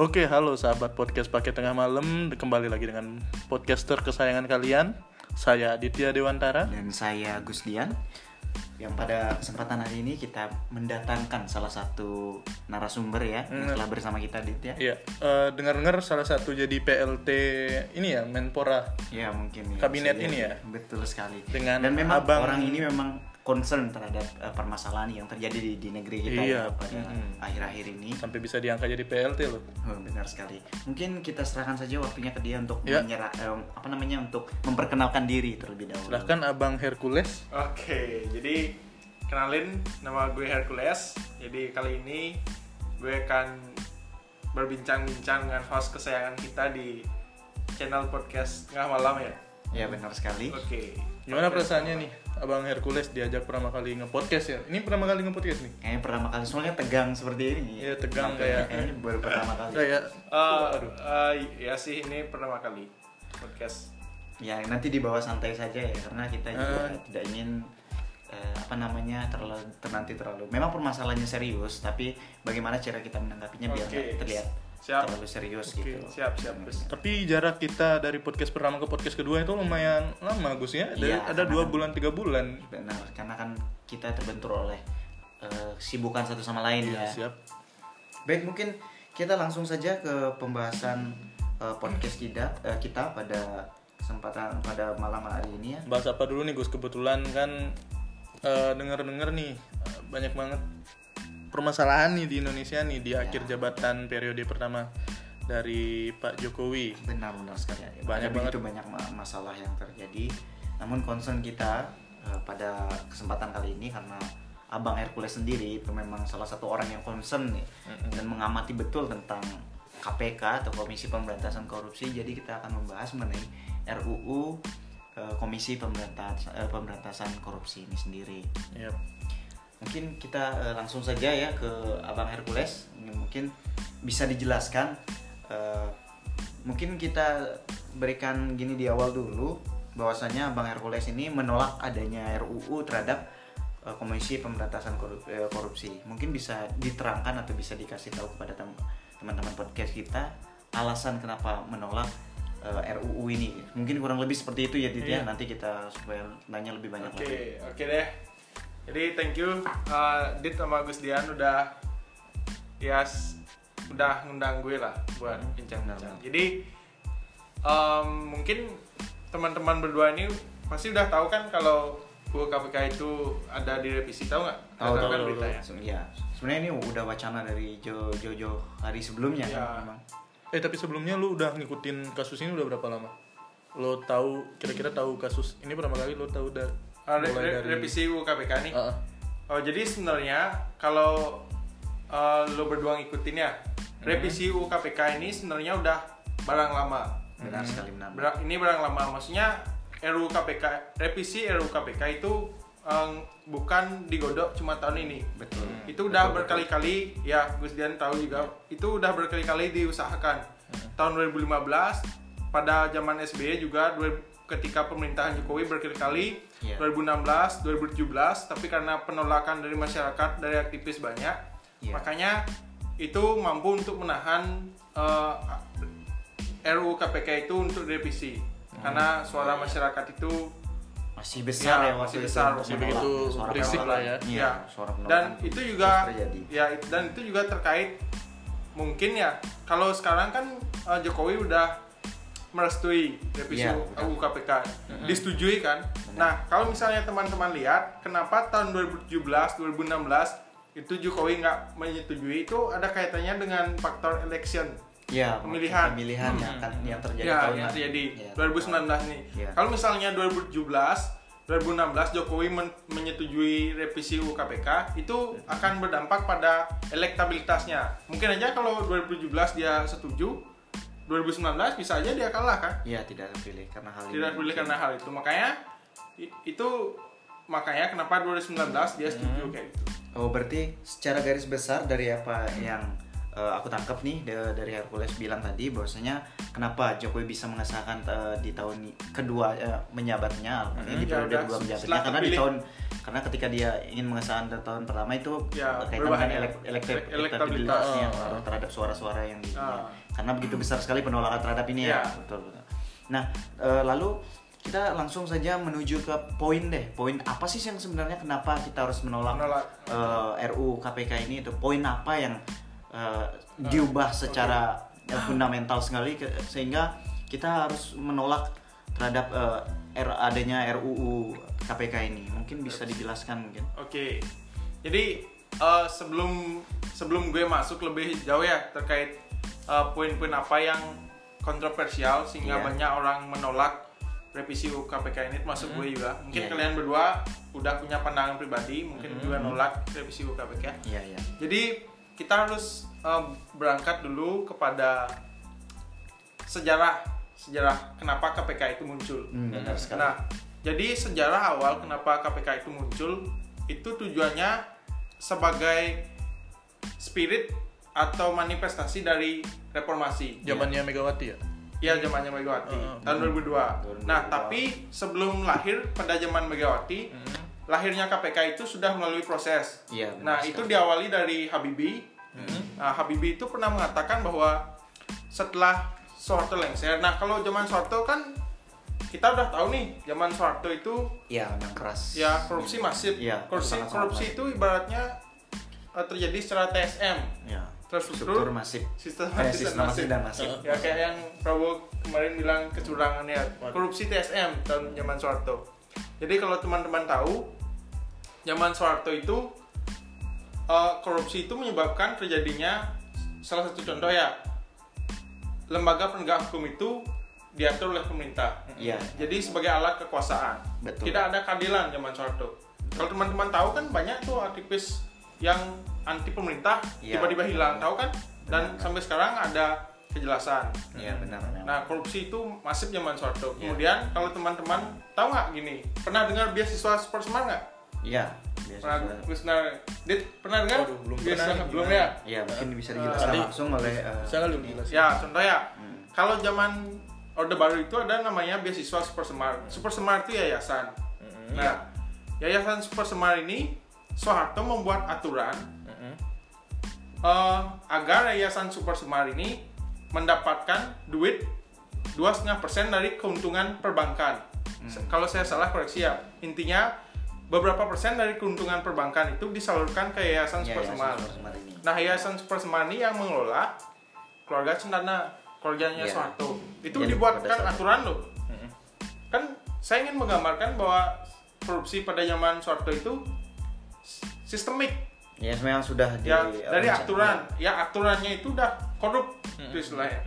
Oke, halo sahabat podcast pakai tengah malam. Kembali lagi dengan podcaster kesayangan kalian. Saya Aditya Dewantara. dan saya Gusdian yang pada kesempatan hari ini kita mendatangkan salah satu narasumber ya yang Hmm. telah bersama kita Dit ya. Iya, eh, dengar-dengar salah satu jadi PLT ini ya, Menpora. Ya mungkin ya. Kabinet ini ya? Betul sekali. Dengan dan memang abang- orang ini memang concern terhadap eh, permasalahan yang terjadi di, di negeri kita Iya, ya pada mm-mm. akhir-akhir ini. Sampai bisa diangkat jadi PLT loh. Oh, benar sekali. Mungkin kita serahkan saja waktunya ke dia untuk Ya. menyerah eh, apa namanya untuk memperkenalkan diri terlebih dahulu. Silahkan Abang Hercules. Oke, jadi kenalin nama gue Hercules. Jadi kali ini gue akan berbincang-bincang dengan host kesayangan kita di channel podcast Tengah Malam ya. Ya benar sekali. Oke. Gimana perasaannya nih, Abang Hercules diajak pertama kali nge-podcast ya? Ini pertama kali nge-podcast nih? Kayaknya pertama kali soalnya tegang seperti ini. Iya, tegang kayak- kayaknya baru pertama kali. Kayak, Eh, aduh. eh, ya sih ini pertama kali podcast. Ya nanti dibawa santai saja ya karena kita juga Eh. tidak ingin eh, apa namanya terlalu ter- nanti terlalu. Memang permasalahannya serius tapi bagaimana cara kita menanggapinya biar Oke. nggak terlihat Siap. terlalu serius Oke, gitu. siap, siap, Gus. Tapi jarak kita dari podcast pertama ke podcast kedua itu lumayan lama Gus ya. Ada, Iya, ada dua kan- bulan tiga bulan. Benar karena kan kita terbentur oleh eh, kesibukan satu sama lain Iya, ya. siap. Baik mungkin kita langsung saja ke pembahasan eh, podcast kita eh, kita pada kesempatan pada malam hari ini ya. Bahas apa dulu nih Gus? Kebetulan kan eh, denger-denger nih banyak banget permasalahan nih di Indonesia nih di akhir jabatan periode pertama dari Pak Jokowi. benar-benar sekali. Banyak begitu banyak ma- masalah yang terjadi. Namun concern kita eh, pada kesempatan kali ini karena abang Hercules sendiri itu memang salah satu orang yang concern nih dan mengamati betul tentang KPK atau Komisi Pemberantasan Korupsi. Jadi kita akan membahas mengenai RUU eh, Komisi Pemberantasan eh, Pemberantasan Korupsi ini sendiri. Yap. Mungkin kita eh, langsung saja ya ke abang Hercules. Mungkin bisa dijelaskan eh, mungkin kita berikan gini di awal dulu bahwasanya abang Hercules ini menolak adanya RUU terhadap eh, Komisi Pemberantasan Korup- Korupsi. Mungkin bisa diterangkan atau bisa dikasih tahu kepada tem- teman-teman podcast kita alasan kenapa menolak RUU ini. Mungkin kurang lebih seperti itu ya Dit ya. Iya. nanti kita supaya nanya lebih banyak Oke, lagi. oke deh. Jadi thank you uh, Dit sama Gus Dian udah ya udah ngundang gue lah buat bincang-bincang. benar. Jadi um, mungkin teman-teman berdua ini pasti udah tahu kan kalau UU KPK itu ada di revisi tahu nggak? Tahu, tahu, kan tahu, beritanya? Se- Iya, sebenarnya ini udah wacana dari jo Jojo hari sebelumnya Iya. kan memang. Eh tapi sebelumnya lu udah ngikutin kasus ini udah berapa lama? Lo tahu kira-kira tahu kasus ini pertama kali lo tahu dari Ah, re- re- revisi UU KPK nih. Ah. Oh jadi sebenarnya kalau uh, lo berdua ngikutin ya revisi UU KPK ini sebenarnya udah barang lama. Benar sekali benar. Ber- ini barang lama maksudnya RUU KPK revisi RUU KPK itu um, bukan digodok cuma tahun ini. Betul. Itu udah berkali-kali ya Gus Dian tahu juga itu udah berkali-kali diusahakan. Tahun 2015 pada zaman SBY juga ketika pemerintahan Jokowi berkali-kali Iya. 2016, 2017 tapi karena penolakan dari masyarakat dari aktivis banyak Iya. makanya itu mampu untuk menahan uh, RUU KPK itu untuk direvisi karena suara masyarakat itu Masih besar Ya, ya, waktu masih besar, masih begitu Suara berisik lah ya. Iya, Ya. suara dan itu juga ya dan itu juga terkait mungkin ya kalau sekarang kan uh, Jokowi udah merestui revisi Iya, UU benar. KPK disetujui kan? Nah kalau misalnya teman-teman lihat kenapa tahun 2017 2016 itu Jokowi nggak menyetujui? Itu ada kaitannya dengan faktor election. Iya, pemilihan. pemilihan yang akan yang terjadi ya tahun yang terjadi Iya. 2019 nih. Iya. kalau misalnya 2017 2016 Jokowi men- menyetujui revisi UU KPK itu akan berdampak pada elektabilitasnya. Mungkin aja kalau 2017 dia setuju 2019 bisa aja dia kalah kan? Iya, tidak terpilih karena hal ini. tidak pilih karena hal itu. Makanya itu makanya kenapa 2019 dia setuju kayak gitu. Oh, berarti secara garis besar dari apa yang eh, aku tangkap nih da- dari Hercules bilang tadi bahwasanya kenapa Jokowi bisa mengesahkan eh, di tahun kedua eh, menjabatnya artinya di Ya periode kedua menjabatnya karena di terpilih. tahun karena ketika dia ingin mengesahkan tahun pertama itu Ya, berbahaya. dengan elek- elek- Elek- elektabilitasnya elektabilitas. uh, terhadap suara-suara yang di Ah. karena begitu besar sekali penolakan terhadap ini ya, Ya. betul betul. Nah, eh, lalu kita langsung saja menuju ke poin deh. Poin apa sih yang sebenarnya kenapa kita harus menolak, Menolak. eh, RUU KPK ini? Itu poin apa yang eh, diubah secara eh, fundamental sekali ke- sehingga kita harus menolak terhadap eh, R- adanya RUU KPK ini? Mungkin bisa dijelaskan mungkin. Oke, jadi eh, sebelum sebelum gue masuk lebih jauh ya terkait eh, poin-poin apa yang kontroversial sehingga Iya. banyak orang menolak revisi UU KPK ini termasuk gue juga. Mungkin Iya, kalian berdua udah punya pandangan pribadi, mungkin juga nolak revisi UU KPK. Iya, iya. Jadi kita harus eh, berangkat dulu kepada sejarah sejarah kenapa KPK itu muncul. Hmm, benar sekali. Nah, jadi sejarah awal kenapa KPK itu muncul itu tujuannya sebagai spirit atau manifestasi dari reformasi. Zamannya Megawati ya. Ya zamannya Megawati Uh, tahun 2002. 2002. Nah, tapi sebelum lahir pada zaman Megawati, lahirnya KPK itu sudah melalui proses. Iya, Nah, sekali. itu diawali dari Habibie. Nah, Habibie itu pernah mengatakan bahwa setelah Soeharto lengser. Nah, kalau zaman Soeharto kan kita udah tahu nih, zaman Soeharto itu Iya, memang keras. ya korupsi masif. Iya, korupsi sangat-sangat korupsi itu ibaratnya eh, terjadi secara TSM, Ya. terstruktur, Struktur masif. sistematis, Eh, sistematis dan masif. Ya kayak yang Prabowo kemarin bilang kecurangan ya, korupsi TSM tahun zaman Soeharto. Jadi kalau teman-teman tahu, zaman Soeharto itu eh, korupsi itu menyebabkan terjadinya salah satu contoh ya lembaga penegak hukum itu diatur oleh pemerintah. Iya. Jadi sebagai alat kekuasaan. Betul. Tidak ada keadilan zaman Soeharto. Kalau teman-teman tahu kan banyak tuh aktivis yang anti pemerintah Iya. tiba-tiba hilang, tahu kan? Dan Benar. sampai sekarang ada kejelasan. Iya, benar. benar. Nah, korupsi itu masif zaman Soeharto. Iya. Kemudian kalau teman-teman tahu nggak gini, pernah dengar beasiswa super semar nggak? Iya. Pernah, biasa. pernah, Dit, pernah dengar? Waduh, belum Beasiswa- pernah. belum Gimana? ya? Iya, mungkin bisa dijelaskan Tadi- langsung oleh eh, Saya lu jelasin. Ya, contoh ya. Hmm. Kalau zaman Orde Baru itu ada namanya beasiswa Super Semar. Super Semar itu yayasan. Mm-mm. Nah, yayasan Super Semar ini Soeharto membuat aturan Mm-mm. eh, agar yayasan Super Semar ini mendapatkan duit 2,5% dari keuntungan perbankan. Se- Kalau saya salah koreksi ya. Intinya beberapa persen dari keuntungan perbankan itu disalurkan ke yayasan Iya, Super Semar. Nah, Yayasan Super ini yang mengelola keluarga Cendana, keluarganya Iya. Soeharto. Itu Yang dibuatkan aturan loh. Kan saya ingin menggambarkan bahwa korupsi pada zaman Soeharto itu sistemik. Ya, memang sudah di Ya, dari rencana- aturan. Ya, aturannya itu udah korup itu istilahnya.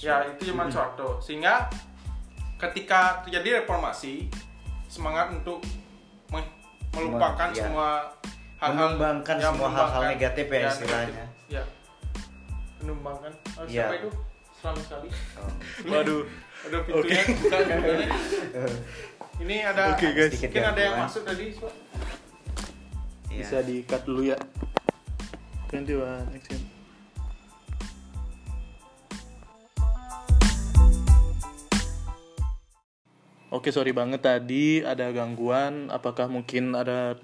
Ya, itu zaman Soeharto. Sehingga ketika terjadi reformasi, semangat untuk me- melupakan Ya. semua hal-hal Menumbangkan yang semua hal-hal menumbangkan- negatif ya negatif. istilahnya. Ya. Menumbangkan. Oh, Ya. Siapa itu? Selamat sekali. Oh. Waduh. Aduh pintunya buka kan pintunya. Ini ada Oke, guys. mungkin Sedikit ada yang masuk tadi. Iya. Bisa di cut dulu ya. 21 action. Oke, sorry banget tadi ada gangguan. Apakah mungkin ada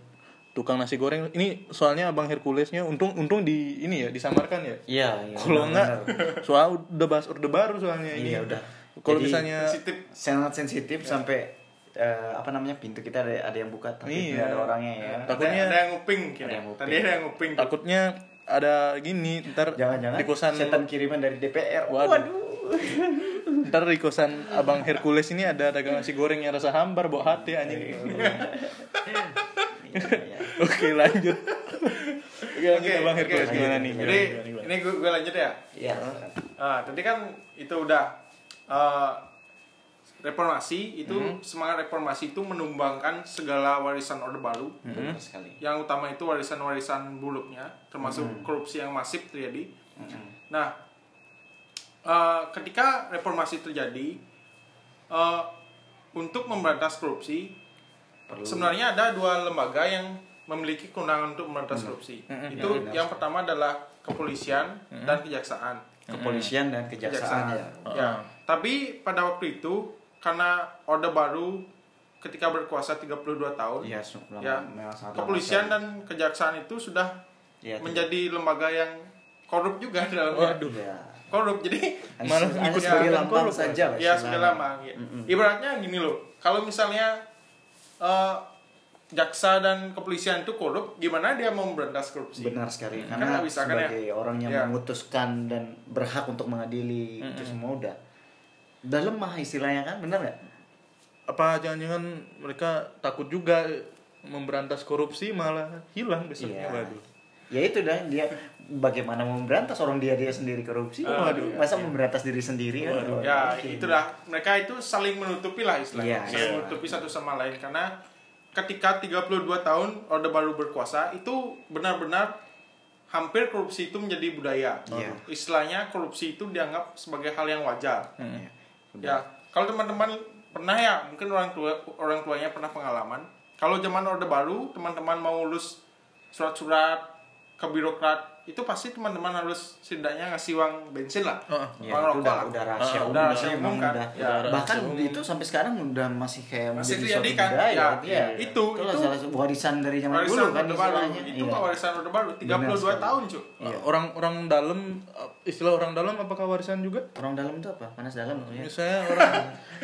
tukang nasi goreng? Ini soalnya Abang Herculesnya untung untung di ini ya disamarkan ya. Iya, iya. Kalau enggak soal udah bahas orde baru soalnya ini. Iya, udah. Kalau Jadi, misalnya Sensitif. sangat sensitif sampai eh, apa namanya pintu kita ada ada yang buka tapi Iya. ada orangnya ya. Takutnya- ada, ada yang nguping. Ada yang nguping. Tadi ada yang nguping. takutnya ada gini ntar Jangan-jangan di kosan setan kiriman dari DPR. Waduh. Waduh. ntar di kosan abang Hercules ini ada dagang nasi goreng yang rasa hambar bawa hati anjing Iya, oke lanjut oke lanjut Oke, abang Hercules oke. gimana nih Jadi ini gue, gue lanjut ya. Iya. Ah, tadi kan itu udah eh, reformasi itu Hmm. semangat reformasi itu menumbangkan segala warisan orde baru. Benar sekali. Yang utama itu warisan-warisan buruknya, termasuk Hmm. korupsi yang masif terjadi. Mm-mm. Nah, eh, ketika reformasi terjadi, eh, untuk memberantas korupsi, Perlu sebenarnya ada dua lembaga yang memiliki kewenangan untuk memberantas korupsi. Mm-mm. Itu Ya, benar. yang pertama adalah kepolisian dan kejaksaan. kepolisian dan kejaksaan ya. Ya, tapi pada waktu itu karena Orde Baru ketika berkuasa 32 tahun Iya, ya lama kepolisian dan kejaksaan itu sudah Iya, menjadi lembaga yang korup juga dalamnya Waduh. Iya. Korup jadi Malah ikut sebagai lambang korup, saja lah ya sebagai lambang ya. Mm-mm. ibaratnya gini loh kalau misalnya eh, jaksa dan kepolisian itu korup gimana dia mau memberantas korupsi Benar sekali Kan karena bisa, kan ya? sebagai orang yang Iya. memutuskan dan berhak untuk mengadili itu semua udah udah lemah istilahnya kan benar nggak? Apa jangan-jangan mereka takut juga memberantas korupsi malah hilang besoknya. Iya. Waduh. Ya itu dah dia bagaimana memberantas orang dia dia sendiri korupsi. Waduh. masa memberantas diri sendiri kan? Waduh. ya Mungkin. itulah mereka itu saling menutupi lah istilahnya Iya, saling iya. menutupi satu sama lain karena ketika 32 tahun orde baru berkuasa itu benar-benar hampir korupsi itu menjadi budaya Iya. istilahnya korupsi itu dianggap sebagai hal yang wajar Iya. ya kalau teman-teman pernah ya mungkin orang tua orang tuanya pernah pengalaman kalau zaman orde baru teman-teman mau ngurus surat-surat ke birokrat itu pasti teman-teman harus setidaknya ngasih uang bensin lah Heeh. Ya, uang itu rokok udah, lah udah rahasia Ah, umum udah rahasia umum kan udah. ya Udah bahkan rahasia umum. itu sampai sekarang udah masih kayak Masih menjadi suatu kan? budaya Ya, iya. itu- Itulah itu- salah satu warisan dari zaman warisan dulu kan baru istilahnya itu Iya. warisan orde baru 32 sekali. tahun cuy Iya. Orang orang dalam istilah orang dalam apakah warisan juga? orang dalam itu apa panas dalam maksudnya Misalnya orang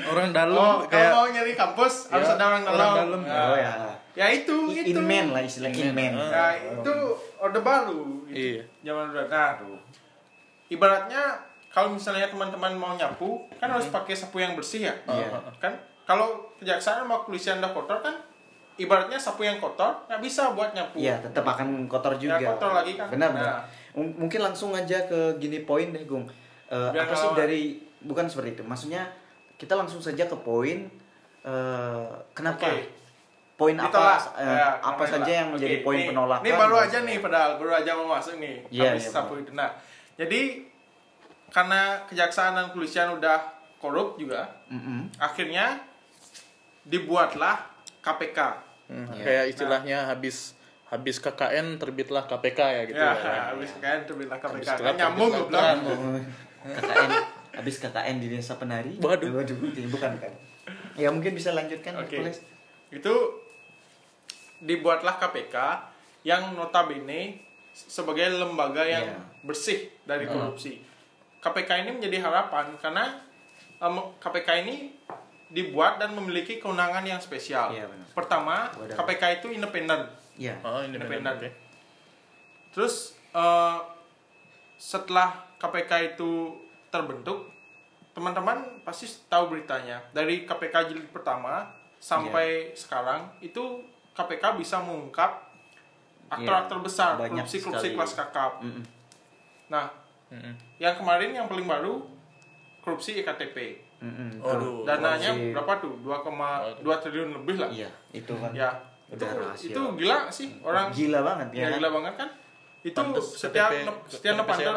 orang dalam oh kayak kalau mau nyari kampus harus Ya, ada orang dalam, orang dalam. Ya. oh ya ya itu itu inman lah istilah inman Ah. Ya itu orde baru itu Iya. zaman dulu. Nah, ibaratnya kalau misalnya teman-teman mau nyapu kan harus pakai sapu yang bersih ya. Iya. Kan kalau kejaksaan sama kepolisian udah kotor kan ibaratnya sapu yang kotor nggak bisa buat nyapu. Iya, tetap akan kotor juga. Ya, kotor lagi kan. Benar, Nah. benar. M- Mungkin langsung aja ke gini poin deh, Gung. Eh, Biar apa sih dari bukan seperti itu. Maksudnya kita langsung saja ke poin eh, kenapa? Oke. Poin apa Ditolak. eh, Ya, apa saja lah. yang menjadi Oke, poin penolakan? Ini baru aja nih padahal baru aja mau masuk nih. Iya, habis iya, sapu itu. Nah, jadi karena kejaksaan dan kepolisian udah korup juga, Mm-mm. akhirnya dibuatlah KPK. Hmm, Iya. kayak istilahnya habis habis KKN terbitlah KPK ya gitu. ya, ya. habis kan terbilang KPK. Habis Kan nyambung goblok. KKN habis KKN di desa penari. Waduh. Waduh, bukan kan. Ya mungkin bisa lanjutkan Oke. Hercules. Itu dibuatlah KPK yang notabene sebagai lembaga yang Iya. bersih dari korupsi. KPK ini menjadi harapan karena em, KPK ini dibuat dan memiliki kewenangan yang spesial. Iya, benar. Pertama, Wadah. KPK itu independen. Iya. Oh, independen. Oke. Terus eh, setelah KPK itu terbentuk, teman-teman pasti tahu beritanya. Dari KPK jilid pertama sampai sekarang itu KPK bisa mengungkap aktor-aktor besar banyak korupsi-korupsi kelas kakap. Mm-mm. Nah, Mm-mm. yang kemarin yang paling baru korupsi iktp. Mm-mm. Waduh. Dananya Korupsi. berapa tuh? 2,2 triliun lebih lah. Iya, itu kan. Ya. Itu, rahasia. itu gila sih orang gila banget ya. ya, kan? gila banget kan itu Pantes setiap KTP setiap Novanto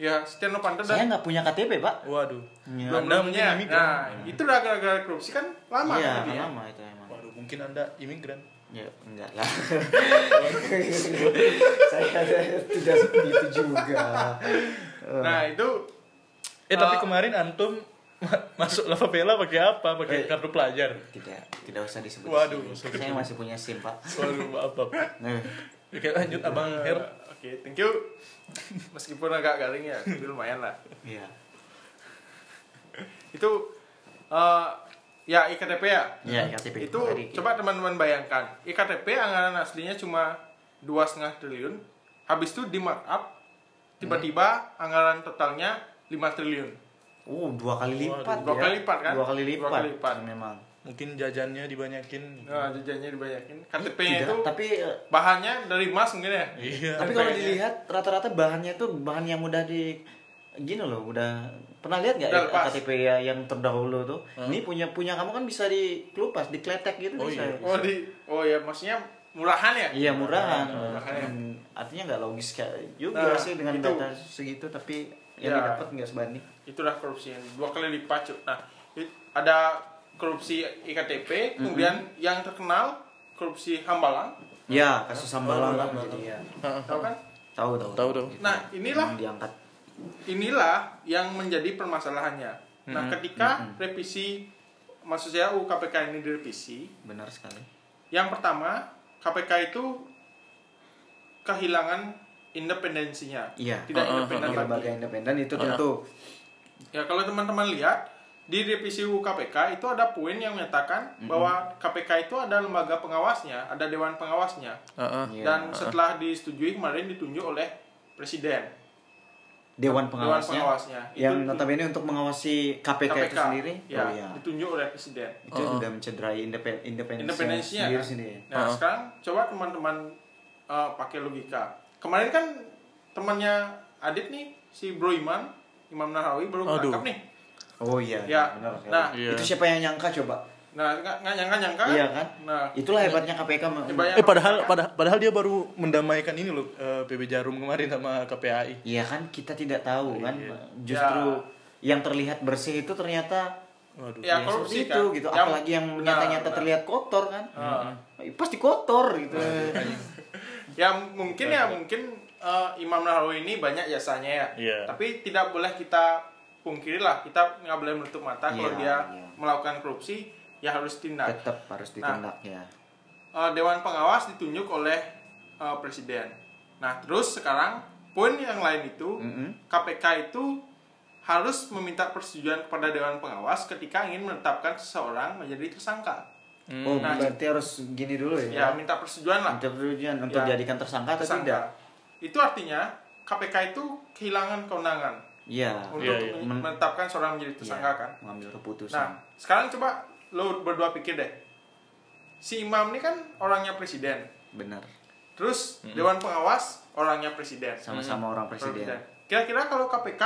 ya setiap Novanto Saya nggak punya KTP, Pak. Waduh. Ya. belum Anda punya nah itu udah gara-gara korupsi kan lama Iya, kan lama itu emang. Waduh, mungkin Anda imigran. Ya, enggak lah. Saya tidak seperti itu juga. nah itu Eh, tapi Eh, kemarin antum ma- masuk lava Vela pakai apa? Pakai Eh. kartu pelajar. Tidak, tidak usah disebut. Waduh, sini. sorry. Saya masih punya SIM, Pak. Waduh, maaf, maaf. Nah, Oke, lanjut Abang Her. oke thank you meskipun agak garing ya tapi lumayan lah iya. itu eh, ya iktp ya Ya, KTP. itu Tadi, coba teman-teman bayangkan iktp anggaran aslinya cuma dua setengah triliun habis itu di markup tiba-tiba anggaran totalnya 5 triliun Oh, dua kali lipat Dua ya. kali lipat, kan? Dua kali lipat. Dua kali lipat. Memang. Mungkin jajannya dibanyakin. nah jajannya dibanyakin KTP-nya itu tapi eh, bahannya dari emas mungkin ya Iya. tapi kalau dilihat rata-rata bahannya itu bahan yang udah di gini loh, udah pernah lihat nggak ya. KTP ya yang terdahulu tuh? Ini punya punya kamu kan bisa dikelupas, dikletek gitu Oh, bisa. iya. oh di oh ya maksudnya murahan ya Iya murahan. Murahan ya. Hmm, artinya nggak logis kayak juga Nah, sih dengan itu. data segitu tapi yang Ya. didapat nggak sebanding. itulah korupsi yang dua kali lipat nah ada korupsi iktp kemudian yang terkenal korupsi hambalang Ya, kasus sambalang Oh, kan jadi ya. tahu kan Tahu tahu. Tahu, Nah, inilah- yang diangkat. Inilah yang menjadi permasalahannya nah ketika revisi maksud saya UU KPK ini direvisi, benar sekali yang pertama KPK itu kehilangan independensinya. Iya. Tidak Uh-uh, independen Sebagai lembaga lagi. independen itu tentu Ya kalau teman-teman lihat di revisi UU KPK itu ada poin yang menyatakan bahwa KPK itu ada lembaga pengawasnya, ada dewan pengawasnya. Heeh. Iya. Dan setelah disetujui kemarin ditunjuk oleh presiden. Dewan Dewan pengawasnya, pengawasnya. yang Itu- notabene untuk mengawasi KPK, itu sendiri ya, oh iya ditunjuk oleh presiden. itu sudah mencederai independen independensinya Independensinya sendiri kan? sendiri Nah, Uh-uh. sekarang coba teman-teman uh, pakai logika. Kemarin kan temannya Adit nih, si Bro Iman, Imam Nahrawi baru Aduh. ketangkap nih. oh iya Ya. benar sekali. Nah, Iya. itu siapa yang nyangka coba Nah, nggak nggak nyangka-nyangka. iya kan Nah, itulah hebatnya KPK Eh padahal padahal, padahal dia baru mendamaikan ini loh eh, PB Jarum kemarin sama KPAI. Iya kan kita tidak tahu kan Iya. justru yang terlihat bersih itu ternyata Waduh. Ya, ya, korupsi seperti itu kan. gitu Yang- apalagi yang nyata-nyata benar. terlihat kotor kan. Eh, pasti kotor gitu ya mungkin ya mungkin uh, Imam Nahrawi ini banyak jasanya ya. Iya. Tapi tidak boleh kita pungkiri lah, kita nggak boleh menutup mata kalau Iya, dia iya. melakukan korupsi, ya harus tindak. tetap harus ditindak ya Uh, Dewan Pengawas ditunjuk oleh uh, presiden. Nah, terus sekarang poin yang lain itu Mm-mm. KPK itu harus meminta persetujuan kepada Dewan Pengawas ketika ingin menetapkan seseorang menjadi tersangka. Hmm. oh Nah, berarti harus gini dulu Ya, ya minta persetujuan lah. minta persetujuan untuk Ya. jadikan tersangka atau Tersangka. tidak Itu artinya KPK itu kehilangan kewenangan iya untuk iya. men- menetapkan seorang menjadi tersangka Iya, kan. mengambil keputusan Nah, sekarang coba lo berdua pikir deh. Si Imam ini kan orangnya presiden. benar Terus Dewan Pengawas orangnya presiden. sama-sama orang presiden Kira-kira kalau KPK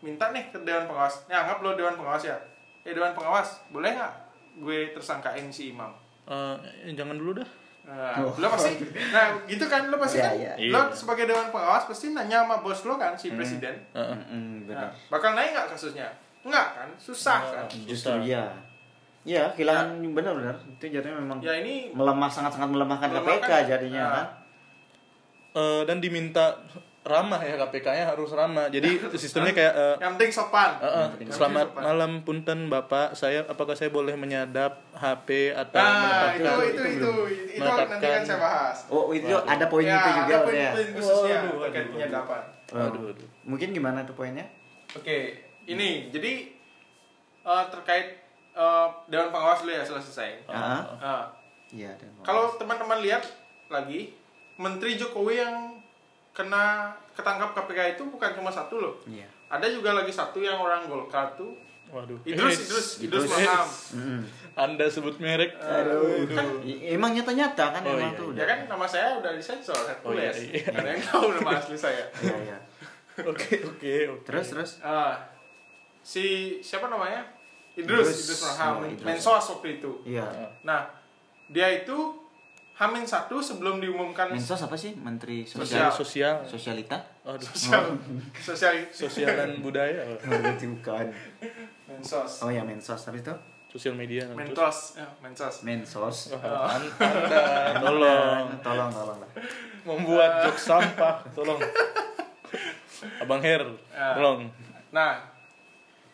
minta nih ke Dewan Pengawas, ya anggap lo Dewan Pengawas ya. Eh Dewan Pengawas, boleh nggak gue tersangkain si Imam? Eh, jangan dulu dah. Nah, Oh. lo pasti, nah gitu kan lo pasti Iya, kan, iya. lo Iya. sebagai Dewan Pengawas pasti nanya sama bos lo kan si presiden. Heeh. Mm-mm, Nah, benar bakal naik nggak kasusnya? Enggak kan, susah kan. justru Susah. Iya iya kehilangan benar-benar itu jadinya memang Ya ini melemah sangat-sangat melemahkan, Melemahkan. KPK jadinya Nah. kan Eh, dan diminta ramah ya KPK-nya harus ramah. Jadi sistemnya kayak eh, yang penting sopan. eh, eh, Yang selamat sopan. malam punten Bapak, saya apakah saya boleh menyadap HP atau Nah, itu menetapkan itu itu itu itu, itu nanti kan saya bahas. oh itu Waduh. ada poin ya, itu juga ada poin, ya poin khususnya Waduh, terkait waduh. penyadapan. Waduh, waduh. mungkin gimana tuh poinnya Oke, ini jadi eh, terkait eh, Dewan Pengawas dulu ya selesai. Ah, Nah, iya dan kalau teman-teman lihat lagi, Menteri Jokowi yang kena ketangkap KPK itu bukan cuma satu loh. iya Ada juga lagi satu yang orang Golkar tuh. Waduh. Idrus, Idrus, Idrus Idrus. Marham. Mm-mm. Anda sebut merek. Aduh. I- Emang nyata-nyata kan Oh, emang iya, tuh Ya udah. kan nama saya udah disensor Oh, iya, iya. Ada yang tahu nama asli saya. Iya, iya. Oke, oke, oke. Terus terus. Ah, si siapa namanya? Idrus, Idrus. Idrus Marham, Oh, Idrus. Mensos waktu itu. Iya. Nah, dia itu Hamin satu sebelum diumumkan Mensos apa sih? Menteri Sosial. Sosial. Sosial. Sosialita? Aduh. sosial, sosial, Sosial dan budaya. Berarti bukan. Mensos, Oh ya Mensos tapi itu Sosial media. Mentos, ya, Mensos. Mensos. Wah, an- Anda tolong Tolong tolong lah. membuat jok sampah, tolong. Abang Her, Ya. tolong. Nah,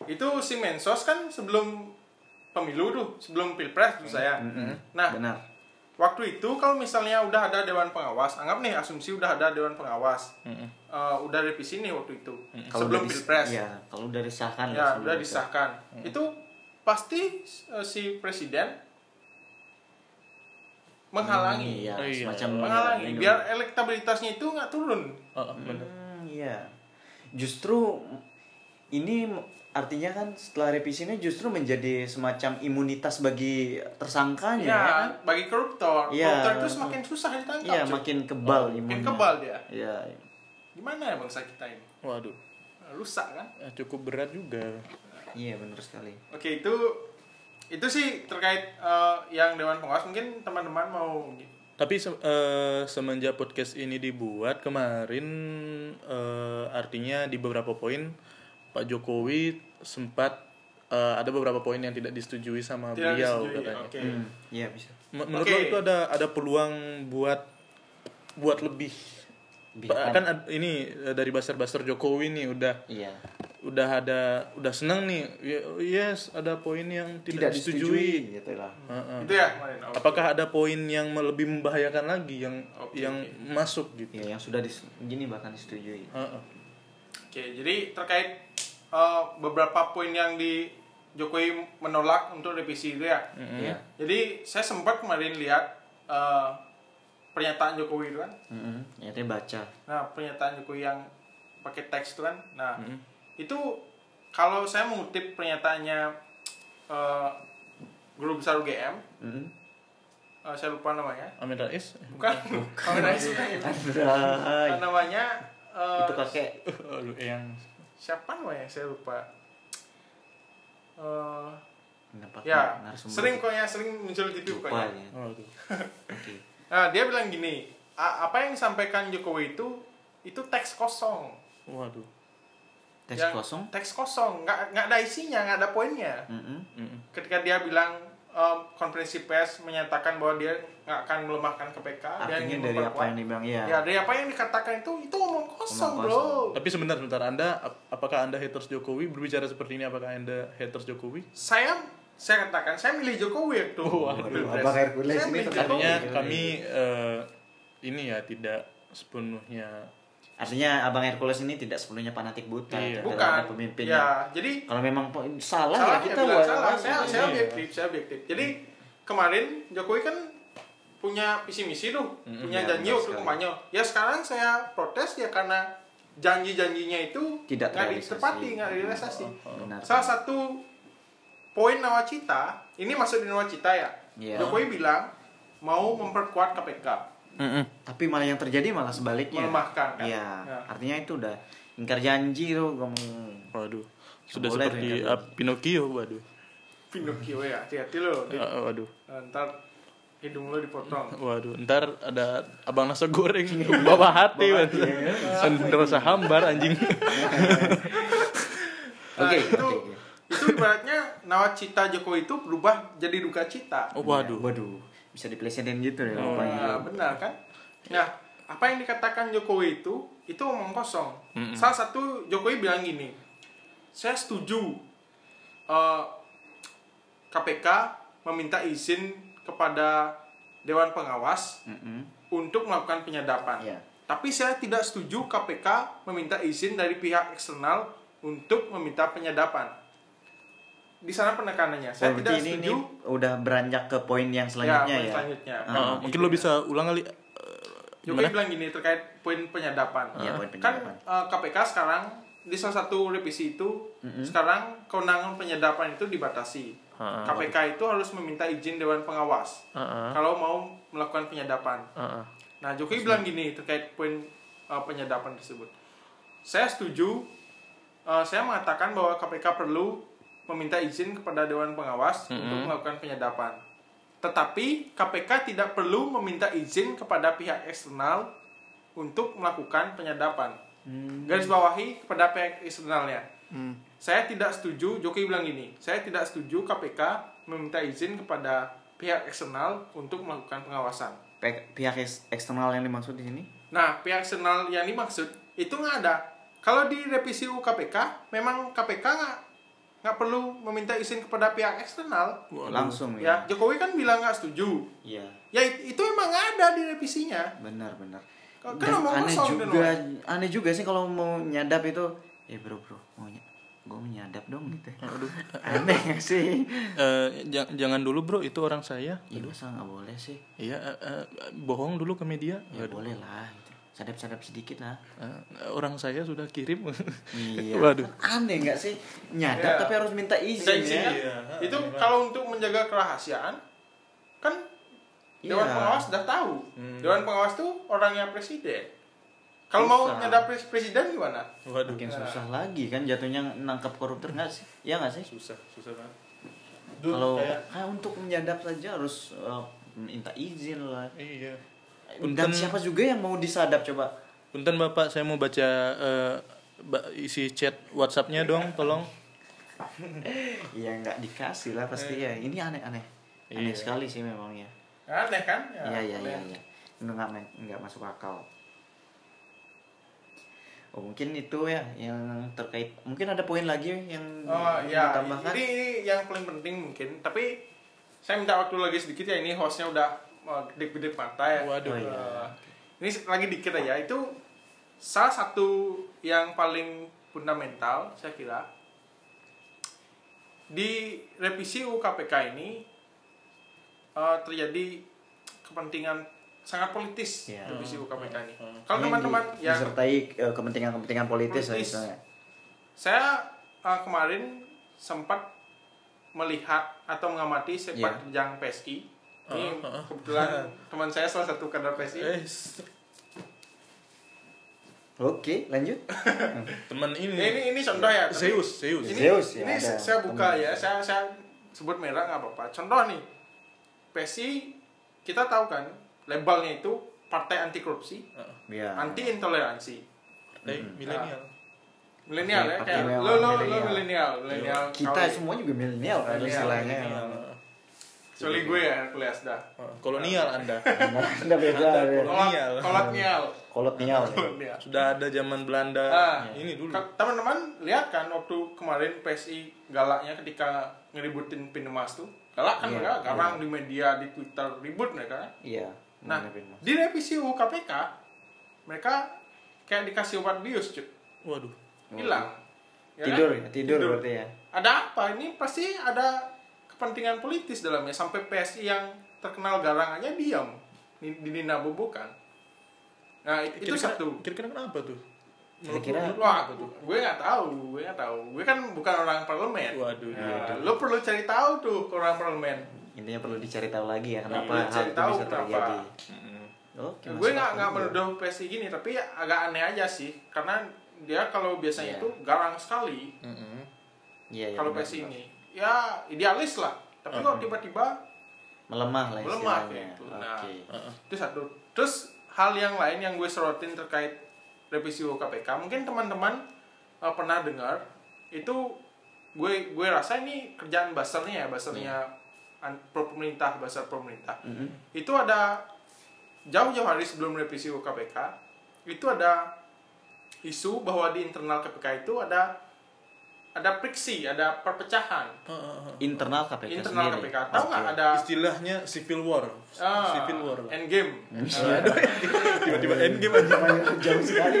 itu si Mensos kan sebelum pemilu tuh, sebelum pilpres tuh saya. Mm-mm. Nah, Benar. waktu itu kalau misalnya udah ada dewan pengawas, anggap nih asumsi udah ada dewan pengawas, Mm-mm. Eh, udah revisi nih waktu itu, Kalau sebelum pilpres. Ya, kalau udah disahkan ya udah itu. disahkan itu pasti eh, si presiden menghalangi Iya, Oh, iya. semacam menghalangi melindungi. biar elektabilitasnya itu nggak turun Oh, bener. Hmm, iya. Justru ini artinya kan setelah revisi ini justru menjadi semacam imunitas bagi tersangkanya ya ya kan? bagi koruptor Iya. koruptor itu semakin susah ditangkap Iya, cuy. makin kebal makin imunnya. kebal dia Iya. gimana ya bangsa kita ini Waduh, rusak kan eh, cukup berat juga. Iya, benar sekali. oke itu itu sih terkait eh, yang dewan pengawas mungkin teman-teman mau Tapi se- eh, semenjak podcast ini dibuat kemarin eh, artinya di beberapa poin Pak Jokowi sempat eh, ada beberapa poin yang tidak disetujui sama tidak beliau disetujui katanya. oke Hmm, iya bisa. Menurut Oke. lo itu ada ada peluang buat buat lebih Pak, kan ini eh, dari baser-baser Jokowi nih udah Iya. udah ada udah seneng nih Ya- yes ada poin yang tidak tidak, disetujui disetujui gitu lah Heeh. Itu ya apakah ada poin yang lebih membahayakan lagi yang Oke, yang masuk gitu ya yang sudah dis gini bahkan disetujui Heeh. Oke, jadi terkait eh, beberapa poin yang di Jokowi menolak untuk revisi itu ya. Iya. Jadi saya sempat kemarin lihat eh, pernyataan Jokowi itu kan. Ya dia baca Nah, pernyataan Jokowi yang pakai teks itu kan. Nah, itu kalau saya mengutip pernyataannya eh, guru besar UGM, Mm-mm. eh, saya lupa namanya. Amin Rais Bukan, Bukan. Andrai. namanya eh, itu kakek Aduh, yang siapa namanya? Saya lupa. Eh, Kenapa ya, sering pokoknya sering muncul di TV lupa pokoknya. ya. Waduh. Oke. Nah, dia bilang gini, "A- apa yang disampaikan Jokowi itu itu teks kosong. Waduh. Teks Yang- kosong. Teks kosong, nggak nggak ada isinya, nggak ada poinnya. Mm-mm. Mm-mm. Ketika dia bilang em, konferensi pers menyatakan bahwa dia nggak akan melemahkan KPK, dia Artinya ingin dari apa yang dibilang ya. Ya, dari apa yang dikatakan itu itu omong kosong, Omong bro. kosong. Tapi sebentar sebentar Anda ap- apakah Anda haters Jokowi berbicara seperti ini apakah Anda haters Jokowi? Saya saya katakan saya milih Jokowi waktu Waduh. Abang Hercules Saya ini milih terkadang Jokowi. Artinya kami eh, ini ya tidak sepenuhnya Artinya Abang Hercules ini tidak sepenuhnya fanatik buta Iya. terhadap bukan pemimpinnya. Ya, jadi Kalau memang salah, salah ya kita bilang buat salah. Saya saya Iya. objektif, saya objektif. Jadi kemarin Jokowi kan punya visi misi tuh, punya ya, janji waktu sekali. kampanye. Ya sekarang saya protes ya karena janji-janjinya itu Tidak nggak ditepati, nggak realisasi. Benar. Salah satu poin nawacita, ini masuk di nawacita ya. Iya. Jokowi bilang mau memperkuat KPK, Tapi malah yang terjadi malah sebaliknya. melemahkan kan. Iya. Ya. Artinya itu udah ingkar janji tuh ngomong. waduh sudah boleh seperti ah, Pinocchio waduh. Pinocchio ya, hati-hati. Dit. Ah, waduh. Ntar hidung lo dipotong. Waduh, ntar ada abang nasi goreng bawa hati, hati, ya. Rasa hambar anjing. Nah, Oke, itu oke. itu ibaratnya nawacita Jokowi itu berubah jadi duka cita. Oh, waduh. Waduh. Bisa diplesetin gitu ya Oh. Nah, benar kan? Nah, apa yang dikatakan Jokowi itu itu omong kosong. Mm-mm. Salah satu Jokowi bilang gini, saya setuju eh, KPK meminta izin kepada Dewan Pengawas Mm-mm. untuk melakukan penyadapan. Iya. Tapi saya tidak setuju KPK meminta izin dari pihak eksternal untuk meminta penyadapan. Di sana penekanannya. Saya Oh, tidak berarti ini, ini setuju. udah beranjak ke poin yang selanjutnya poin ya. selanjutnya. Ah, Ah, mungkin lo bisa ulang kali. eh, Jokowi bilang gini terkait poin penyadapan. Iya, poin Kan penyadapan. eh, KPK sekarang di salah satu revisi itu sekarang kewenangan penyadapan itu dibatasi. Ah. KPK itu harus meminta izin Dewan Pengawas Ah, ah. kalau mau melakukan penyadapan. Ah, ah. Nah, Jokowi bilang gini terkait poin uh, penyadapan tersebut. Saya setuju. uh, saya mengatakan bahwa KPK perlu meminta izin kepada Dewan Pengawas Mm-mm. untuk melakukan penyadapan. Tetapi KPK tidak perlu meminta izin kepada pihak eksternal untuk melakukan penyadapan. Hmm. Garis bawahi kepada pihak eksternalnya. Hmm. Saya tidak setuju, Jokowi bilang gini, saya tidak setuju KPK meminta izin kepada pihak eksternal untuk melakukan pengawasan. Pe- Pihak eks- eksternal yang dimaksud di sini? Nah, pihak eksternal yang dimaksud itu nggak ada. Kalau di revisi UU KPK, memang KPK nggak nggak perlu meminta izin kepada pihak eksternal. Waduh. Langsung Ya, ya. Jokowi kan bilang nggak setuju. Iya. Ya it- itu emang ada di revisinya. Benar, benar. Kan Dan aneh juga, aneh juga sih kalau mau nyadap itu, eh bro bro, mau ny- gue mau nyadap dong gitu. Aduh. Aneh gak sih? Eh, jang- jangan dulu bro, itu orang saya. Ya masa nggak boleh sih? Iya, eh, eh, bohong dulu ke media. Ya boleh lah. Sadap-sadap sedikit lah. Eh, orang saya sudah kirim. Iya. Waduh. Aneh nggak sih? Nyadap Iya. tapi harus minta izin, Minta izin ya? Iya. Itu kalau untuk menjaga kerahasiaan, kan Dewan Iya. Pengawas sudah tahu. Hmm. Dewan Pengawas tuh orangnya presiden. Kalau mau nyadap pres- presiden gimana? Waduh. Makin susah lagi kan jatuhnya nangkap koruptor nggak sih? Ya nggak sih? Susah, susah banget. Kalau kayak kayak untuk menyadap saja harus eh, minta izin lah. iya. Dan Punten, siapa juga yang mau disadap coba? punten Bapak, saya mau baca eh, ba- isi chat WhatsApp-nya dong, tolong. Ya nggak dikasih lah pasti ya. Ini aneh-aneh. Aneh Iya. sekali sih memang ya. Aneh kan? Iya iya iya. iya. Nggak nggak masuk akal. Oh, mungkin itu ya yang terkait. Mungkin ada poin lagi yang Oh ya, ditambahkan. ini, ini yang paling penting mungkin. Tapi saya minta waktu lagi sedikit ya. Ini hostnya udah uh, gede-gede mata ya. Waduh. Oh, iya. Uh, ini lagi dikit aja. Itu salah satu yang paling fundamental saya kira di revisi UU KPK ini uh, terjadi kepentingan sangat politis Iya. revisi UU KPK ini. Hmm. Kalau teman-teman yang disertai eh, kepentingan-kepentingan politis, Politis. istilahnya. saya uh, kemarin sempat melihat atau mengamati sepak Iya. terjang PSI. Ini Uh, uh, uh. kebetulan teman saya salah satu kader PSI. Eh, s- Oke, lanjut. teman ini. Ini ini, contoh ya. tapi Zeus, Zeus. Ini, Zeus, ya, ini ada saya buka teman. ya. Saya saya sebut merah nggak apa-apa. Contoh nih. PSI kita tahu kan labelnya itu partai anti korupsi, Ya. anti intoleransi. Eh, milenial. Milenial ya kayak lo lo lo milenial. milenial. Kita semua juga milenial kan Milenial, istilahnya. Kecuali gue ya Hercules dah. Kolonial Anda. Anda beda. Anda ya. kolonial. Kolonial. Kolonial. Kolonial. ya. Kolonial. Sudah ada zaman Belanda. Ah, ini dulu. Teman-teman lihat kan waktu kemarin PSI galaknya ketika ngeributin Pinemas tuh. Galak kan Iya, mereka, garang di media, di Twitter, ribut mereka. kan. Iya. Nah, di revisi UU KPK, mereka kayak dikasih obat bius, cuy. Waduh. Hilang. Ya kan? tidur, ya, tidur berarti ya. Ada apa? Ini pasti ada kepentingan politis dalamnya. Sampai PSI yang terkenal garang aja diam. Di- Dininabobokan. Nah, itu Kira-kira- satu. Kira-kira kenapa tuh? Kira-kira Wah, gue nggak tahu, gue nggak tahu. Gue kan bukan orang parlemen. Waduh, Nah, iya. lo perlu cari tahu tuh ke orang parlemen. intinya perlu dicari tahu lagi ya kenapa Perlu hal itu tahu bisa kenapa. terjadi. Mm-mm. Oke. gue nggak nggak menuduh PSI gini, tapi agak aneh aja sih, karena dia kalau biasanya Iya. itu garang sekali Mm-mm. Iya, iya, kalau benar, PSI benar. ini. Ya idealis lah, tapi kok tiba-tiba melemah lah melemah istilahnya. gitu. Nah, Oke. Uh-uh. itu satu. Terus hal yang lain yang gue sorotin terkait revisi UU KPK, mungkin teman-teman uh, pernah dengar itu gue gue rasa ini kerjaan basernya ya, basernya an- pro pemerintah, basar pemerintah. Mm-mm. Itu ada jauh-jauh hari sebelum revisi UU KPK, itu ada isu bahwa di internal KPK itu ada ada friksi, ada perpecahan. Internal KPK internal sendiri. KPK. Tahu nggak Oke. ada Istilahnya civil war. ah, Civil war lah. endgame? Tiba-tiba endgame aja. jauh sekali.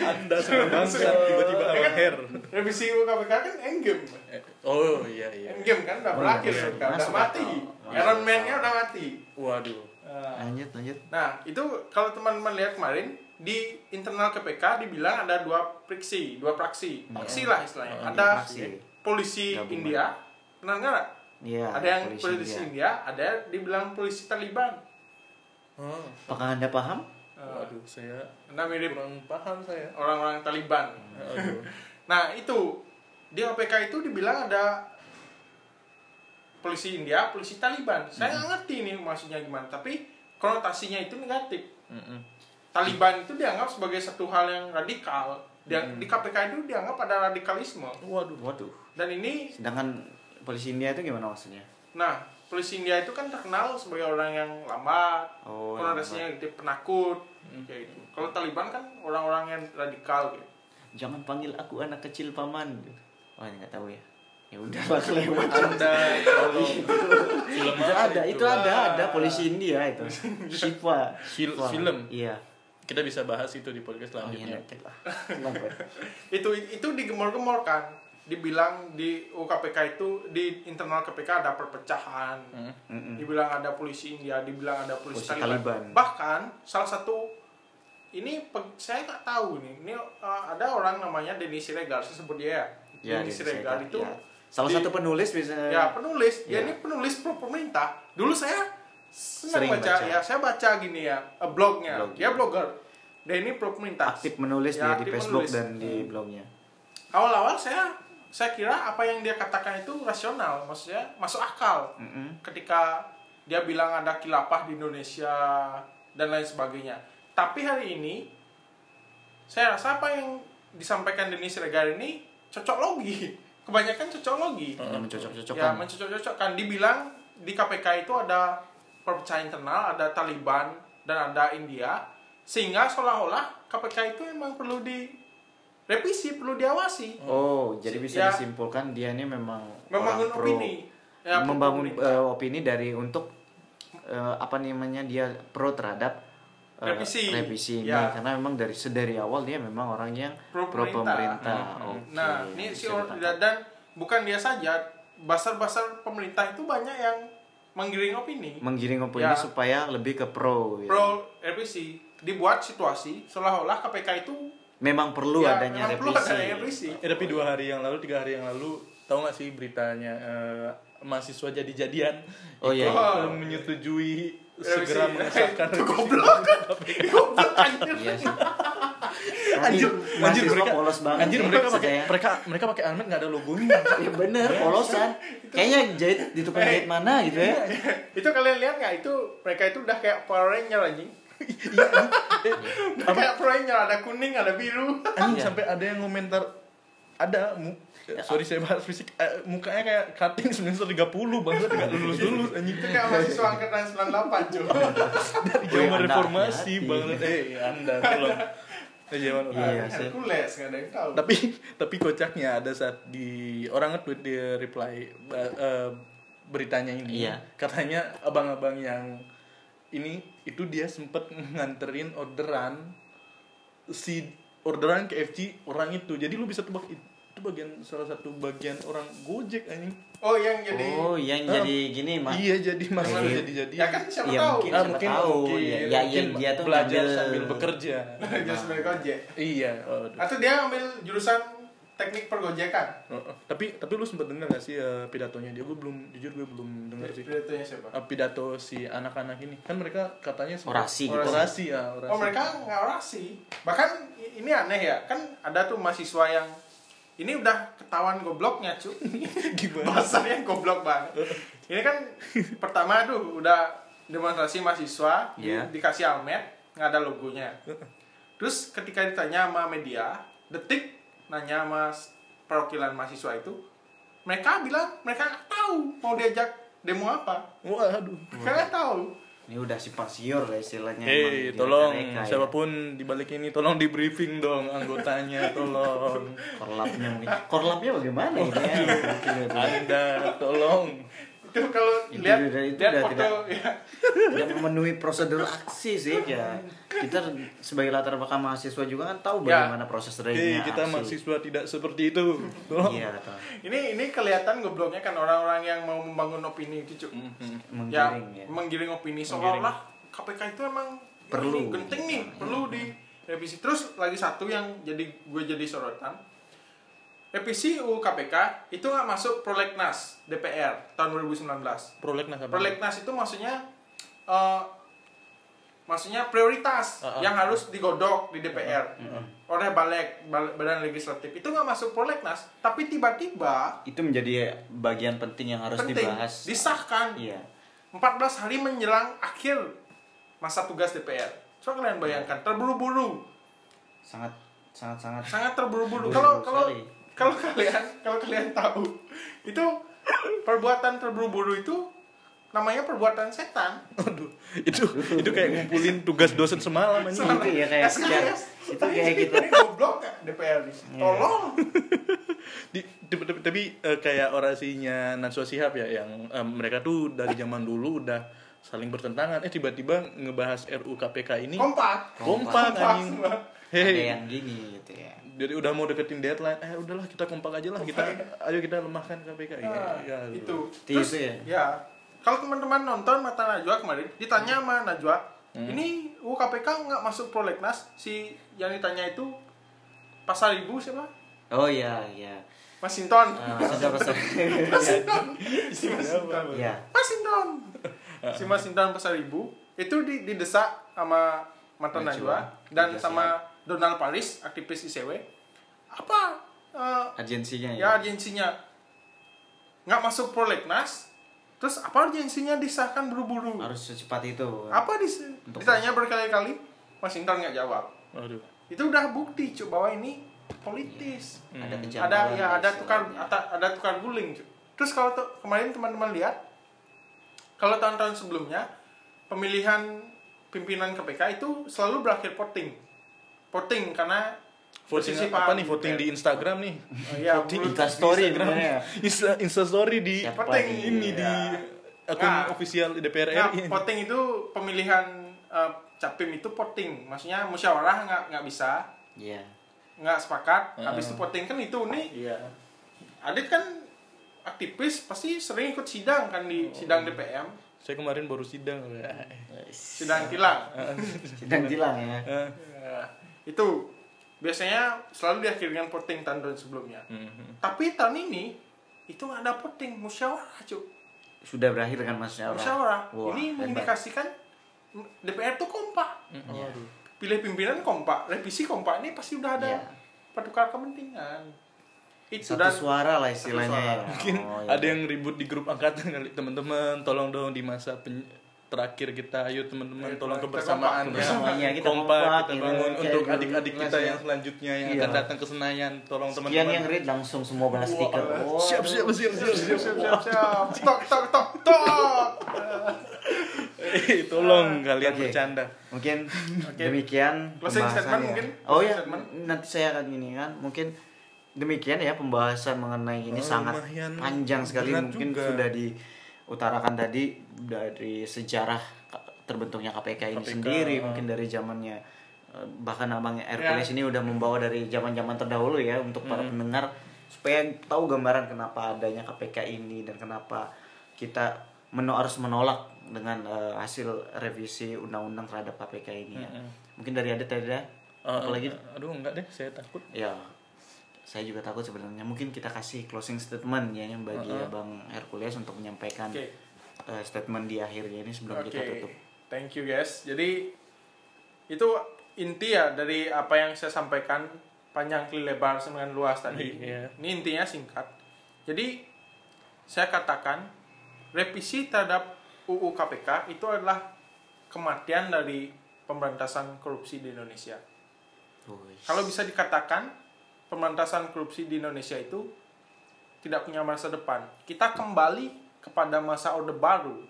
Anda sangat bangsa tiba-tiba Kan awal hair. Revisi KPK kan endgame. Eh, Oh iya iya. Endgame kan udah Oh, berakhir iya, kan, udah mati. Iron Man-nya udah mati. Waduh. Ah. Lanjut, lanjut. Nah, itu kalau teman-teman lihat kemarin di internal KPK dibilang ada dua friksi, dua praksi. Praksi lah istilahnya. Oh, Ada praksi. polisi Gabungan. India, pernah nggak? Iya. Ada yang polisi polisi India. India, ada yang dibilang polisi Taliban. Oh. Apakah anda paham? Ah, Waduh, saya Nah, mirip kurang paham saya. orang-orang Taliban. Aduh. Nah, itu di KPK itu dibilang ada polisi India, polisi Taliban. Saya nggak ngerti ini maksudnya gimana, tapi konotasinya itu negatif. Mm-mm. Taliban itu dianggap sebagai satu hal yang radikal. Dia, Di KPK itu dianggap ada radikalisme. Waduh. Waduh. Dan ini, Sedangkan polisi India itu gimana maksudnya? nah, polisi India itu kan terkenal sebagai orang yang lambat, Oh, konotasinya gitu, penakut, kayak gitu. Kalau Taliban kan orang-orang yang radikal gitu. Jangan panggil aku anak kecil paman. Wah, ini nggak tahu ya. Ya udah lah kelewat. Anda itu ada, itu ada, ada polisi India itu. Shiva. Fil- Shiva. film? Iya. Kita bisa bahas itu di podcast Oh iya, selanjutnya. lah. Kenapa? itu itu digemor-gemor kan dibilang di UKPK itu di internal KPK ada perpecahan Hmm. Mm-mm. dibilang ada polisi India dibilang ada polisi, Polisi Taliban. Taliban. bahkan salah satu ini saya nggak tahu nih ini uh, ada orang namanya Denny Siregar saya sebut dia ya Ya, Denny Siregar itu ya. Salah di- satu penulis bisa ya penulis dia Ya. ini penulis pro pemerintah dulu saya Sering baca, baca. ya saya baca gini ya eh, blognya Blog, dia ya. blogger dia ini pemerintah aktif menulis Ya, dia di aktif Facebook menulis. dan di blognya. awal-awal saya saya kira apa yang dia katakan itu rasional maksudnya masuk akal Mm-mm. ketika dia bilang ada kilapah di Indonesia dan lain sebagainya tapi hari ini saya rasa apa yang disampaikan Denis Regar ini cocok logi kebanyakan cocok logi Yang mencocok-cocokkan. ya mencocok-cocokkan dibilang di KPK itu ada perpecahan internal ada Taliban dan ada India sehingga seolah-olah KPK itu memang perlu di revisi perlu diawasi Oh, jadi bisa Ya. disimpulkan dia ini memang membangun orang pro. opini Ya, membangun pemerintah. eh, opini dari untuk eh, apa namanya dia pro terhadap eh, Revisi. revisi ini Ya. karena memang dari sedari awal dia memang orang yang Pro pro, pemerintah. pemerintah. Hmm. Oke, nah ini si bisa or- ditangkap. dan bukan dia saja basar-basar pemerintah itu banyak yang menggiring opini menggiring opini Ya. supaya lebih ke pro. ya. pro revisi dibuat situasi seolah-olah KPK itu Memang perlu ya, adanya memang perlu revisi. adanya revisi Eh, tapi dua hari yang lalu, tiga hari yang lalu, tahu nggak sih beritanya eh, mahasiswa jadi-jadian Oh, iya, iya. eh, menyetujui Revisi. segera mengesahkan revisi. goblok goblok anjir Iya sih. Anjir, Tapi anjir mahasiswa mereka, polos banget. anjir mereka pakai saya. mereka mereka pakai helmet nggak ada logonya. Ya bener, polosan. Kayaknya jahit di tukang Eh. jahit mana gitu ya. itu kalian lihat nggak itu mereka itu udah kayak Power Ranger anjing kayak Power Ranger ada kuning ada biru Anjing Iya. sampai ada yang komentar ada mu, Ya. sorry saya bahas fisik eh, mukanya kayak cutting semester 30 bangsa nggak lulus lulus anjing itu kayak mahasiswa angkatan 98 cuy dari zaman reformasi banget eh anda tolong Zaman Iya, sih. Hercules nggak ada yang tahu tapi tapi kocaknya ada saat di orang nge-tweet di reply eh, beritanya ini Iya. katanya abang-abang yang ini itu dia sempet nganterin orderan si orderan KFC orang itu jadi lu bisa tebak itu bagian salah satu bagian orang Gojek anjing oh yang jadi Oh, yang Ah. jadi gini mah. iya jadi masalah Iya. jadi jadi ya kan siapa Iya, tahu mungkin. Ah, siapa mungkin tahu. mungkin, Ya, ya, mungkin ya, dia tuh belajar ngambil- sambil bekerja dia sebagai gojek iya oh, atau dia ambil jurusan teknik pergojekan Oh, oh. tapi tapi lu sempat dengar gak sih eh, pidatonya dia gue belum jujur gue belum dengar sih Pidatanya siapa Eh, pidato si anak-anak ini kan mereka katanya sempat- Orasi gitu. orasi ya orasi oh mereka nggak orasi bahkan ini aneh ya kan ada tuh mahasiswa yang ini udah ketahuan gobloknya cu. Gimana? Bahasanya goblok banget. Ini kan pertama tuh udah demonstrasi mahasiswa di- Iya. dikasih almet nggak ada logonya. Terus ketika ditanya sama media detik nanya sama perwakilan mahasiswa itu mereka bilang mereka nggak tahu mau diajak demo apa. Waduh. Mereka nggak tahu Ini udah simpang siur lah istilahnya. Hei, emang tolong mereka, ya. siapa pun di balik ini tolong di briefing dong anggotanya, tolong. Korlapnya mungkin. Korlapnya bagaimana ini ya? Anda tolong. Itu kalau lihat itu lihat udah foto tidak- ya Tidak memenuhi prosedur aksi sih ya. Kita sebagai latar belakang mahasiswa juga kan tahu Ya. bagaimana proses Hei, realnya kita aksi. mahasiswa tidak seperti itu. Iya, ini ini kelihatan gobloknya kan orang-orang yang mau membangun opini itu cuk Mhm. ya Menggiring ya. menggiring opini seolah-olah KPK itu emang Perlu. ini genting nih perlu di revisi terus lagi satu yang jadi gue jadi sorotan revisi UU KPK itu nggak masuk prolegnas DPR tahun 2019 Prolegnas apa? prolegnas itu maksudnya eh, maksudnya prioritas Ah, ah. yang harus digodok di DPR oleh balik bal- badan legislatif itu nggak masuk prolegnas tapi tiba-tiba Itu menjadi bagian penting yang harus penting dibahas. disahkan Iya. 14 hari menjelang akhir masa tugas DPR. Coba kalian bayangkan, terburu-buru, Sangat sangat sangat sangat terburu-buru. Buru-buru Kalau kalau. Kalau kalian kalau kalian tahu itu perbuatan terburu-buru itu namanya perbuatan setan. Aduh, itu itu kayak ngumpulin tugas dosen semalam anjing. Soalnya Itu ya kayak- SKS. ya, itu kayak gitu. Ini goblok DPR ini? Iya. Tolong. Di, tapi, tapi- tapi, eh, kayak orasinya Najwa Shihab ya yang eh, mereka tuh dari zaman dulu udah saling bertentangan eh tiba-tiba ngebahas RUU KPK ini Kompak. kompak Kompak anjing. semua. ada Hei, yang gini gitu ya. Jadi udah mau deketin deadline eh udahlah kita kompak aja lah kita ayo kita lemahkan KPK ya, Nah, ya, itu. Itu Terus ya? ya. Kalau teman-teman nonton mata Najwa kemarin, ditanya sama Najwa, Hmm. ini UU KPK nggak masuk prolegnas? Si yang ditanya itu pasal ibu siapa? Oh iya iya. Mas Sinton. Ah, sudah selesai. Mas Sinton. Si Mas Sinton. Iya. Mas Sinton. Si Mas Sinton pasal ibu itu di- didesak sama mata Najwa. Najwa dan sama Donald Paris, aktivis ICW. Apa eh, Agensinya ya ya. agensinya nggak masuk prolegnas terus apa agensinya disahkan buru-buru Harus secepat itu. apa dis Untuk- ditanya berkali-kali Washington nggak jawab Aduh. itu udah bukti cuy bahwa ini politis Ada Hmm. ada ya ada tukar ada, ada tukar guling cuy terus kalau tuh kemarin teman-teman lihat kalau tahun-tahun sebelumnya pemilihan pimpinan KPK itu selalu berakhir voting voting karena voting Posisi apa nih voting di Instagram nih Iya, voting Insta story Instagram. Insta, Insta story di Siapa Voting nih? ini di Iya. akun Nah. official DPR Nah, RI voting itu pemilihan eh, capim itu voting, maksudnya musyawarah nggak nggak bisa, Iya. nggak sepakat, Heeh. habis itu voting kan itu nih. iya Adit kan aktivis pasti sering ikut sidang kan di sidang DPM, saya kemarin baru sidang sidang tilang. Sedang tilang ya. Itu biasanya selalu diakhiri dengan voting tahun-tahun sebelumnya. mhm. Tapi tahun ini itu nggak ada voting, musyawarah cuy. Sudah berakhir dengan musyawarah. Musyawarah. Wah, ini hebat. mengindikasikan DPR tuh kompak. Waduh. Pilih pimpinan kompak, revisi kompak ini pasti udah ada Iya. pertukar kepentingan. Itu Satu dan suara lah istilahnya. suara. ya. mungkin Oh, iya. ada yang ribut di grup angkatan kali teman-teman tolong dong di masa pen- terakhir kita ayo teman-teman tolong kita kebersamaan kompak, kebersamaannya, kita kompak kompak, kita gitu. bangun Kayak untuk adik-adik kita ya. yang selanjutnya yang Iya. akan datang ke Senayan tolong Sekian teman-teman yang read langsung semua balas stiker. Oh, siap siap siap siap siap, siap siap siap. Tok tok tok tok. Eh, tolong kalian Oke. bercanda Mungkin Oke. demikian Closing statement mungkin? Oh ya, statement. nanti saya akan gini kan. Mungkin demikian ya pembahasan mengenai ini Oh, sangat panjang sekali mungkin juga. sudah diutarakan tadi dari sejarah terbentuknya KPK ini KPK, sendiri, ah. mungkin dari zamannya eh, bahkan abang Hercules ini udah membawa dari zaman-zaman terdahulu ya untuk para pendengar supaya tahu gambaran kenapa adanya KPK ini dan kenapa kita meno- harus menolak dengan eh, hasil revisi undang-undang terhadap KPK ini ya. Mungkin dari ada tadi ada Eh, apalagi? aduh enggak deh saya takut. Ya saya juga takut sebenarnya mungkin kita kasih closing statement ya yang bagi Uh-uh. abang Hercules untuk menyampaikan Oke. eh, statement di akhirnya ini sebelum Oke. kita tutup. Thank you guys. Jadi itu inti ya dari apa yang saya sampaikan panjang kali lebar dengan luas tadi. Iya. Ini intinya singkat. Jadi saya katakan revisi terhadap UU KPK itu adalah kematian dari pemberantasan korupsi di Indonesia. Kalau bisa dikatakan pemberantasan korupsi di Indonesia itu tidak punya masa depan. Kita kembali kepada masa Orde Baru.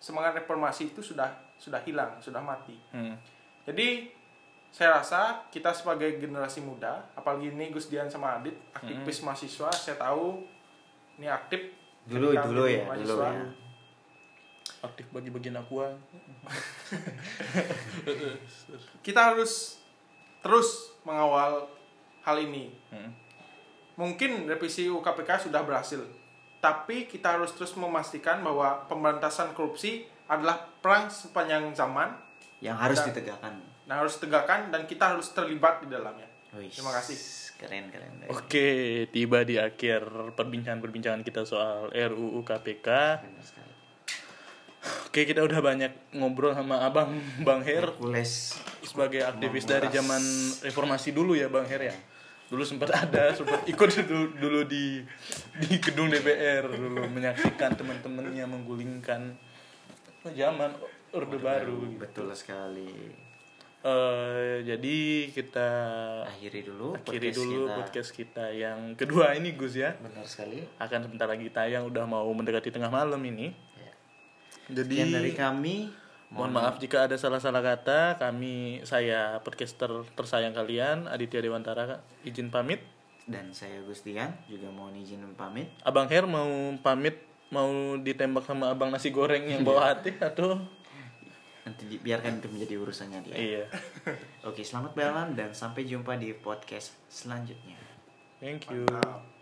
Semangat reformasi itu sudah sudah hilang, sudah mati. Hmm. Jadi saya rasa kita sebagai generasi muda, apalagi ini Gus Dian sama Adit, aktivis mahasiswa, saya tahu ini aktif Dulu dulu ya, dulu mahasiswa. ya. aktif bagi-bagian aqua Kita harus terus mengawal hal ini. Hmm. Mungkin revisi UU KPK sudah berhasil, tapi kita harus terus memastikan bahwa pemberantasan korupsi adalah perang sepanjang zaman Yang harus Dan- ditegakkan. dan harus tegakkan dan kita harus terlibat di dalamnya. Wih. Terima kasih. Keren keren. keren. Oke, tiba di akhir perbincangan-perbincangan kita soal RUU KPK. Benar sekali. Oke, kita udah banyak ngobrol sama Abang Bang Her Hercules. sebagai aktivis dari zaman reformasi dulu ya Bang Her ya. Dulu sempat ada, sempat ikut dulu, dulu di di gedung DPR dulu menyaksikan teman-temannya menggulingkan oh, zaman Orde Baru. gitu. Betul sekali. Eh, jadi kita Akhiri dulu akhiri podcast dulu kita. podcast kita yang kedua ini Gus ya. Benar sekali. Akan sebentar lagi tayang udah mau mendekati tengah malam ini. Ya. Jadi Sekian dari kami. Mohon maaf jika ada salah-salah kata. Kami, saya podcaster tersayang kalian, Aditya Dewantara, izin pamit. Dan saya Gustian juga mohon izin pamit. Abang Her mau pamit, mau ditembak sama abang nasi goreng yang bawa hati atau? Nanti di- biarkan itu menjadi urusannya dia. Iya. Oke, selamat berjalan dan sampai jumpa di podcast selanjutnya. Thank you. Mantap.